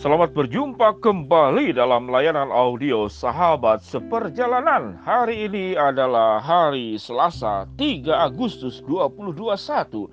Selamat berjumpa kembali dalam layanan audio Sahabat Seperjalanan. Hari ini adalah hari Selasa 3 Agustus 2021.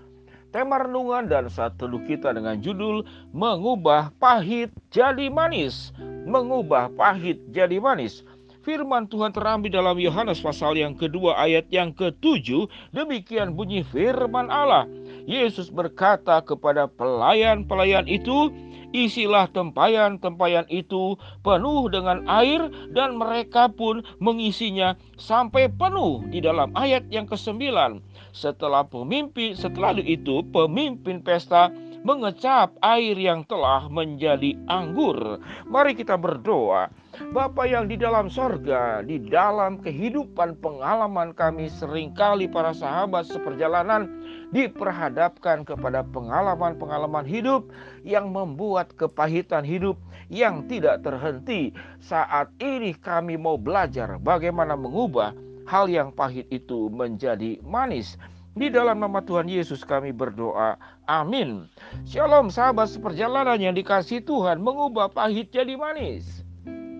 Tema renungan dan saat teduh kita dengan judul Mengubah Pahit Jadi Manis. Mengubah Pahit Jadi Manis. Firman Tuhan terambil dalam Yohanes pasal yang kedua ayat yang ketujuh. Demikian bunyi firman Allah. Yesus berkata kepada pelayan-pelayan itu, Isilah tempayan-tempayan itu penuh dengan air dan mereka pun mengisinya sampai penuh di dalam ayat yang kesembilan. Setelah pemimpin, setelah itu pemimpin pesta mengecap air yang telah menjadi anggur. Mari kita berdoa. Bapa yang di dalam sorga, di dalam kehidupan pengalaman kami sering kali para sahabat seperjalanan diperhadapkan kepada pengalaman-pengalaman hidup yang membuat kepahitan hidup yang tidak terhenti. Saat ini kami mau belajar bagaimana mengubah hal yang pahit itu menjadi manis. Di dalam nama Tuhan Yesus kami berdoa. Amin. Shalom sahabat seperjalanan yang dikasih Tuhan mengubah pahit jadi manis.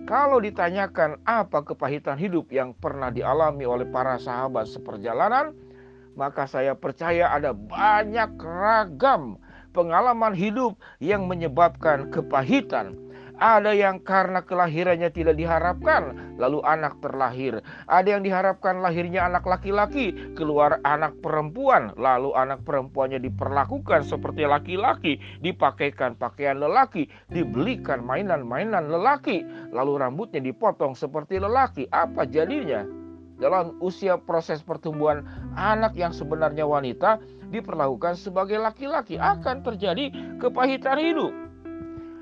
Kalau ditanyakan apa kepahitan hidup yang pernah dialami oleh para sahabat seperjalanan, maka saya percaya ada banyak ragam pengalaman hidup yang menyebabkan kepahitan ada yang karena kelahirannya tidak diharapkan, lalu anak terlahir. Ada yang diharapkan lahirnya anak laki-laki, keluar anak perempuan, lalu anak perempuannya diperlakukan seperti laki-laki, dipakaikan pakaian lelaki, dibelikan mainan-mainan lelaki, lalu rambutnya dipotong seperti lelaki. Apa jadinya? Dalam usia proses pertumbuhan anak yang sebenarnya wanita diperlakukan sebagai laki-laki akan terjadi kepahitan hidup.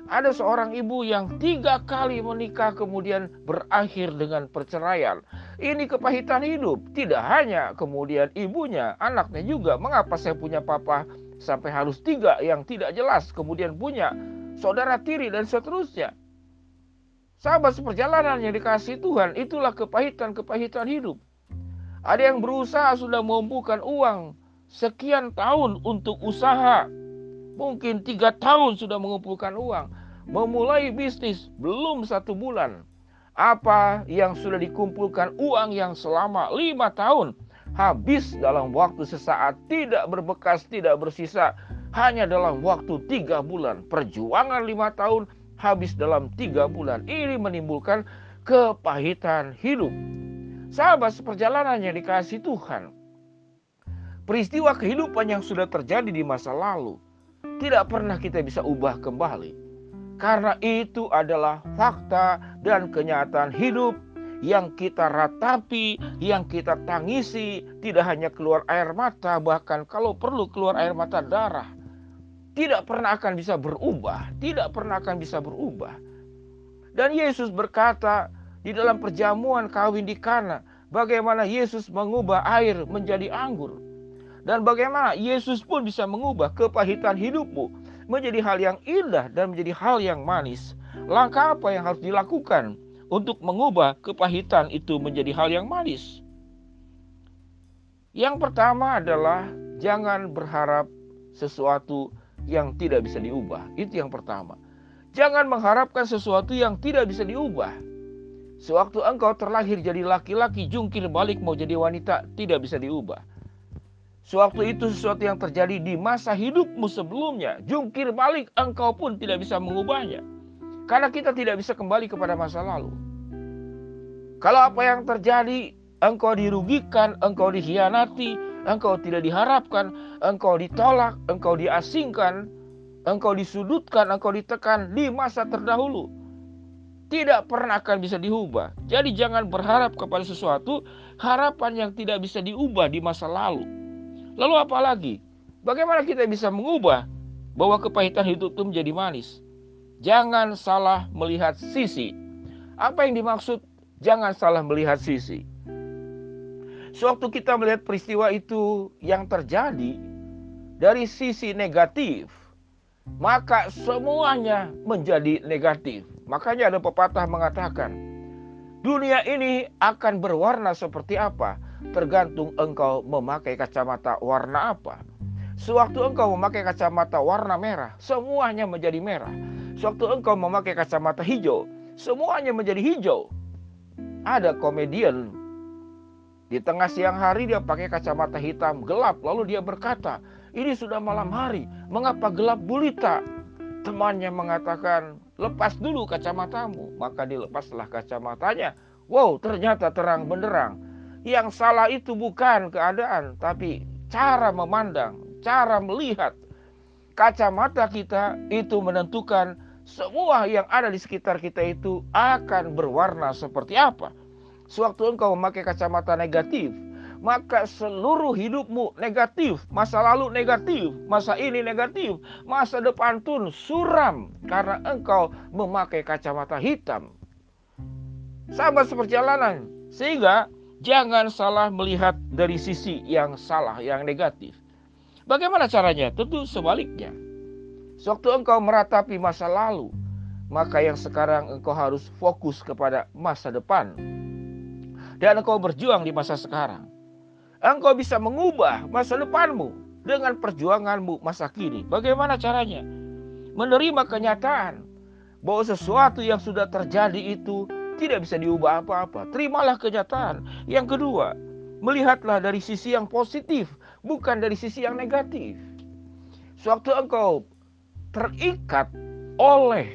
Ada seorang ibu yang tiga kali menikah kemudian berakhir dengan perceraian. Ini kepahitan hidup. Tidak hanya kemudian ibunya, anaknya juga. Mengapa saya punya papa sampai harus tiga yang tidak jelas. Kemudian punya saudara tiri dan seterusnya. Sahabat seperjalanan yang dikasih Tuhan, itulah kepahitan-kepahitan hidup. Ada yang berusaha sudah mengumpulkan uang sekian tahun untuk usaha mungkin tiga tahun sudah mengumpulkan uang, memulai bisnis belum satu bulan. Apa yang sudah dikumpulkan uang yang selama lima tahun habis dalam waktu sesaat, tidak berbekas, tidak bersisa, hanya dalam waktu tiga bulan. Perjuangan lima tahun habis dalam tiga bulan. Ini menimbulkan kepahitan hidup. Sahabat seperjalanan yang dikasih Tuhan. Peristiwa kehidupan yang sudah terjadi di masa lalu tidak pernah kita bisa ubah kembali. Karena itu adalah fakta dan kenyataan hidup yang kita ratapi, yang kita tangisi, tidak hanya keluar air mata, bahkan kalau perlu keluar air mata darah. Tidak pernah akan bisa berubah, tidak pernah akan bisa berubah. Dan Yesus berkata di dalam perjamuan kawin di Kana, bagaimana Yesus mengubah air menjadi anggur. Dan bagaimana Yesus pun bisa mengubah kepahitan hidupmu menjadi hal yang indah dan menjadi hal yang manis. Langkah apa yang harus dilakukan untuk mengubah kepahitan itu menjadi hal yang manis? Yang pertama adalah jangan berharap sesuatu yang tidak bisa diubah. Itu yang pertama. Jangan mengharapkan sesuatu yang tidak bisa diubah. Sewaktu engkau terlahir jadi laki-laki, jungkir balik mau jadi wanita, tidak bisa diubah. Sewaktu itu sesuatu yang terjadi di masa hidupmu sebelumnya. Jungkir balik engkau pun tidak bisa mengubahnya. Karena kita tidak bisa kembali kepada masa lalu. Kalau apa yang terjadi engkau dirugikan, engkau dikhianati, engkau tidak diharapkan, engkau ditolak, engkau diasingkan, engkau disudutkan, engkau ditekan di masa terdahulu. Tidak pernah akan bisa diubah. Jadi jangan berharap kepada sesuatu harapan yang tidak bisa diubah di masa lalu. Lalu apa lagi? Bagaimana kita bisa mengubah bahwa kepahitan hidup itu menjadi manis? Jangan salah melihat sisi. Apa yang dimaksud jangan salah melihat sisi? Sewaktu kita melihat peristiwa itu yang terjadi dari sisi negatif, maka semuanya menjadi negatif. Makanya ada pepatah mengatakan, dunia ini akan berwarna seperti apa? Tergantung engkau memakai kacamata warna apa. Sewaktu engkau memakai kacamata warna merah, semuanya menjadi merah. Sewaktu engkau memakai kacamata hijau, semuanya menjadi hijau. Ada komedian di tengah siang hari dia pakai kacamata hitam gelap lalu dia berkata, "Ini sudah malam hari, mengapa gelap gulita?" Temannya mengatakan, "Lepas dulu kacamatamu." Maka dilepaslah kacamatanya. Wow, ternyata terang benderang. Yang salah itu bukan keadaan, tapi cara memandang, cara melihat. Kacamata kita itu menentukan semua yang ada di sekitar kita itu akan berwarna seperti apa. Sewaktu engkau memakai kacamata negatif, maka seluruh hidupmu negatif, masa lalu negatif, masa ini negatif, masa depan pun suram karena engkau memakai kacamata hitam. Sahabat seperjalanan, sehingga jangan salah melihat dari sisi yang salah, yang negatif. Bagaimana caranya? Tentu sebaliknya. Sewaktu engkau meratapi masa lalu, maka yang sekarang engkau harus fokus kepada masa depan. Dan engkau berjuang di masa sekarang. Engkau bisa mengubah masa depanmu dengan perjuanganmu masa kini. Bagaimana caranya? Menerima kenyataan bahwa sesuatu yang sudah terjadi itu tidak bisa diubah apa-apa. Terimalah kenyataan. Yang kedua, melihatlah dari sisi yang positif, bukan dari sisi yang negatif. Sewaktu engkau terikat oleh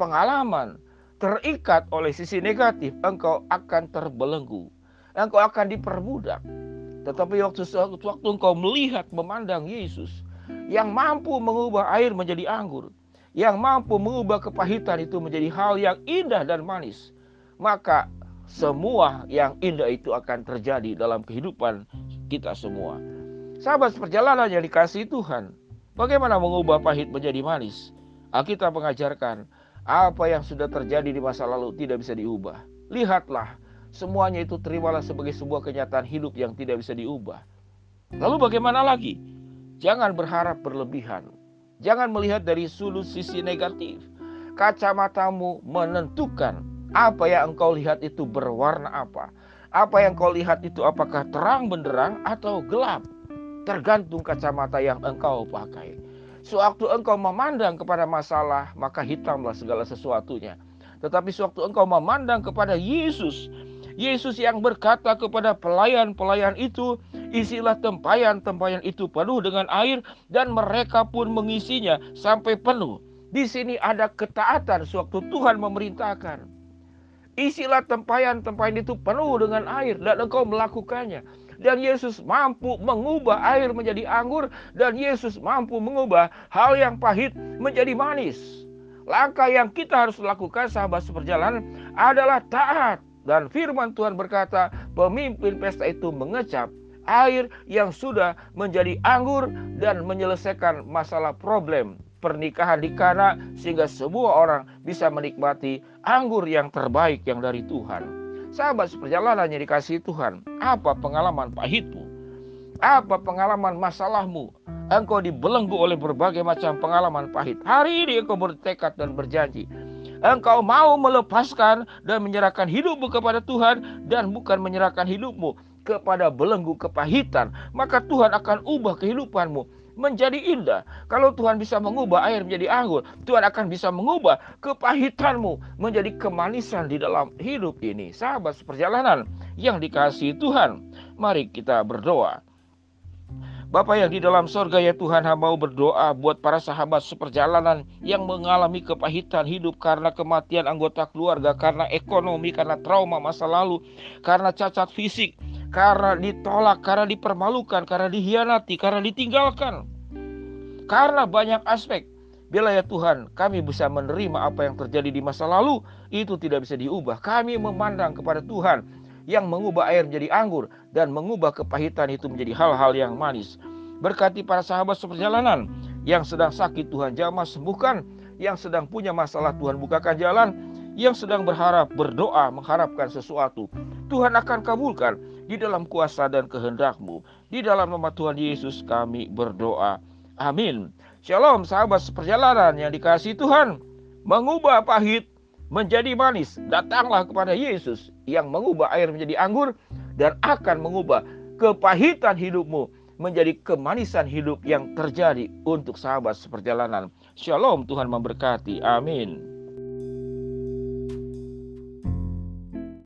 pengalaman, terikat oleh sisi negatif, engkau akan terbelenggu. Engkau akan diperbudak. Tetapi waktu waktu engkau melihat memandang Yesus yang mampu mengubah air menjadi anggur, yang mampu mengubah kepahitan itu menjadi hal yang indah dan manis, maka semua yang indah itu akan terjadi dalam kehidupan kita semua. Sahabat perjalanan yang dikasih Tuhan, Bagaimana mengubah pahit menjadi manis? Alkitab mengajarkan apa yang sudah terjadi di masa lalu tidak bisa diubah. Lihatlah, semuanya itu terimalah sebagai sebuah kenyataan hidup yang tidak bisa diubah. Lalu bagaimana lagi? Jangan berharap berlebihan. Jangan melihat dari sudut sisi negatif. Kacamatamu menentukan apa yang engkau lihat itu berwarna apa. Apa yang kau lihat itu apakah terang benderang atau gelap tergantung kacamata yang engkau pakai. Sewaktu engkau memandang kepada masalah, maka hitamlah segala sesuatunya. Tetapi sewaktu engkau memandang kepada Yesus, Yesus yang berkata kepada pelayan-pelayan itu, isilah tempayan-tempayan itu penuh dengan air dan mereka pun mengisinya sampai penuh. Di sini ada ketaatan sewaktu Tuhan memerintahkan. Isilah tempayan-tempayan itu penuh dengan air dan engkau melakukannya. Dan Yesus mampu mengubah air menjadi anggur dan Yesus mampu mengubah hal yang pahit menjadi manis. Langkah yang kita harus lakukan sahabat seperjalanan adalah taat. Dan firman Tuhan berkata pemimpin pesta itu mengecap air yang sudah menjadi anggur dan menyelesaikan masalah problem pernikahan di Kana sehingga semua orang bisa menikmati anggur yang terbaik yang dari Tuhan. Sahabat seperjalanan yang dikasih Tuhan, apa pengalaman pahitmu? Apa pengalaman masalahmu? Engkau dibelenggu oleh berbagai macam pengalaman pahit. Hari ini engkau bertekad dan berjanji. Engkau mau melepaskan dan menyerahkan hidupmu kepada Tuhan dan bukan menyerahkan hidupmu kepada belenggu kepahitan. Maka Tuhan akan ubah kehidupanmu menjadi indah. Kalau Tuhan bisa mengubah air menjadi anggur, Tuhan akan bisa mengubah kepahitanmu menjadi kemanisan di dalam hidup ini. Sahabat seperjalanan yang dikasihi Tuhan, mari kita berdoa. Bapak yang di dalam sorga ya Tuhan mau berdoa buat para sahabat seperjalanan yang mengalami kepahitan hidup karena kematian anggota keluarga, karena ekonomi, karena trauma masa lalu, karena cacat fisik, karena ditolak, karena dipermalukan, karena dihianati, karena ditinggalkan. Karena banyak aspek. Bila ya Tuhan, kami bisa menerima apa yang terjadi di masa lalu, itu tidak bisa diubah. Kami memandang kepada Tuhan yang mengubah air menjadi anggur dan mengubah kepahitan itu menjadi hal-hal yang manis. Berkati para sahabat seperjalanan yang sedang sakit Tuhan jamah sembuhkan, yang sedang punya masalah Tuhan bukakan jalan, yang sedang berharap berdoa mengharapkan sesuatu. Tuhan akan kabulkan di dalam kuasa dan kehendakmu. Di dalam nama Tuhan Yesus kami berdoa. Amin. Shalom sahabat seperjalanan yang dikasih Tuhan. Mengubah pahit menjadi manis. Datanglah kepada Yesus yang mengubah air menjadi anggur dan akan mengubah kepahitan hidupmu menjadi kemanisan hidup yang terjadi untuk sahabat seperjalanan. Shalom, Tuhan memberkati. Amin.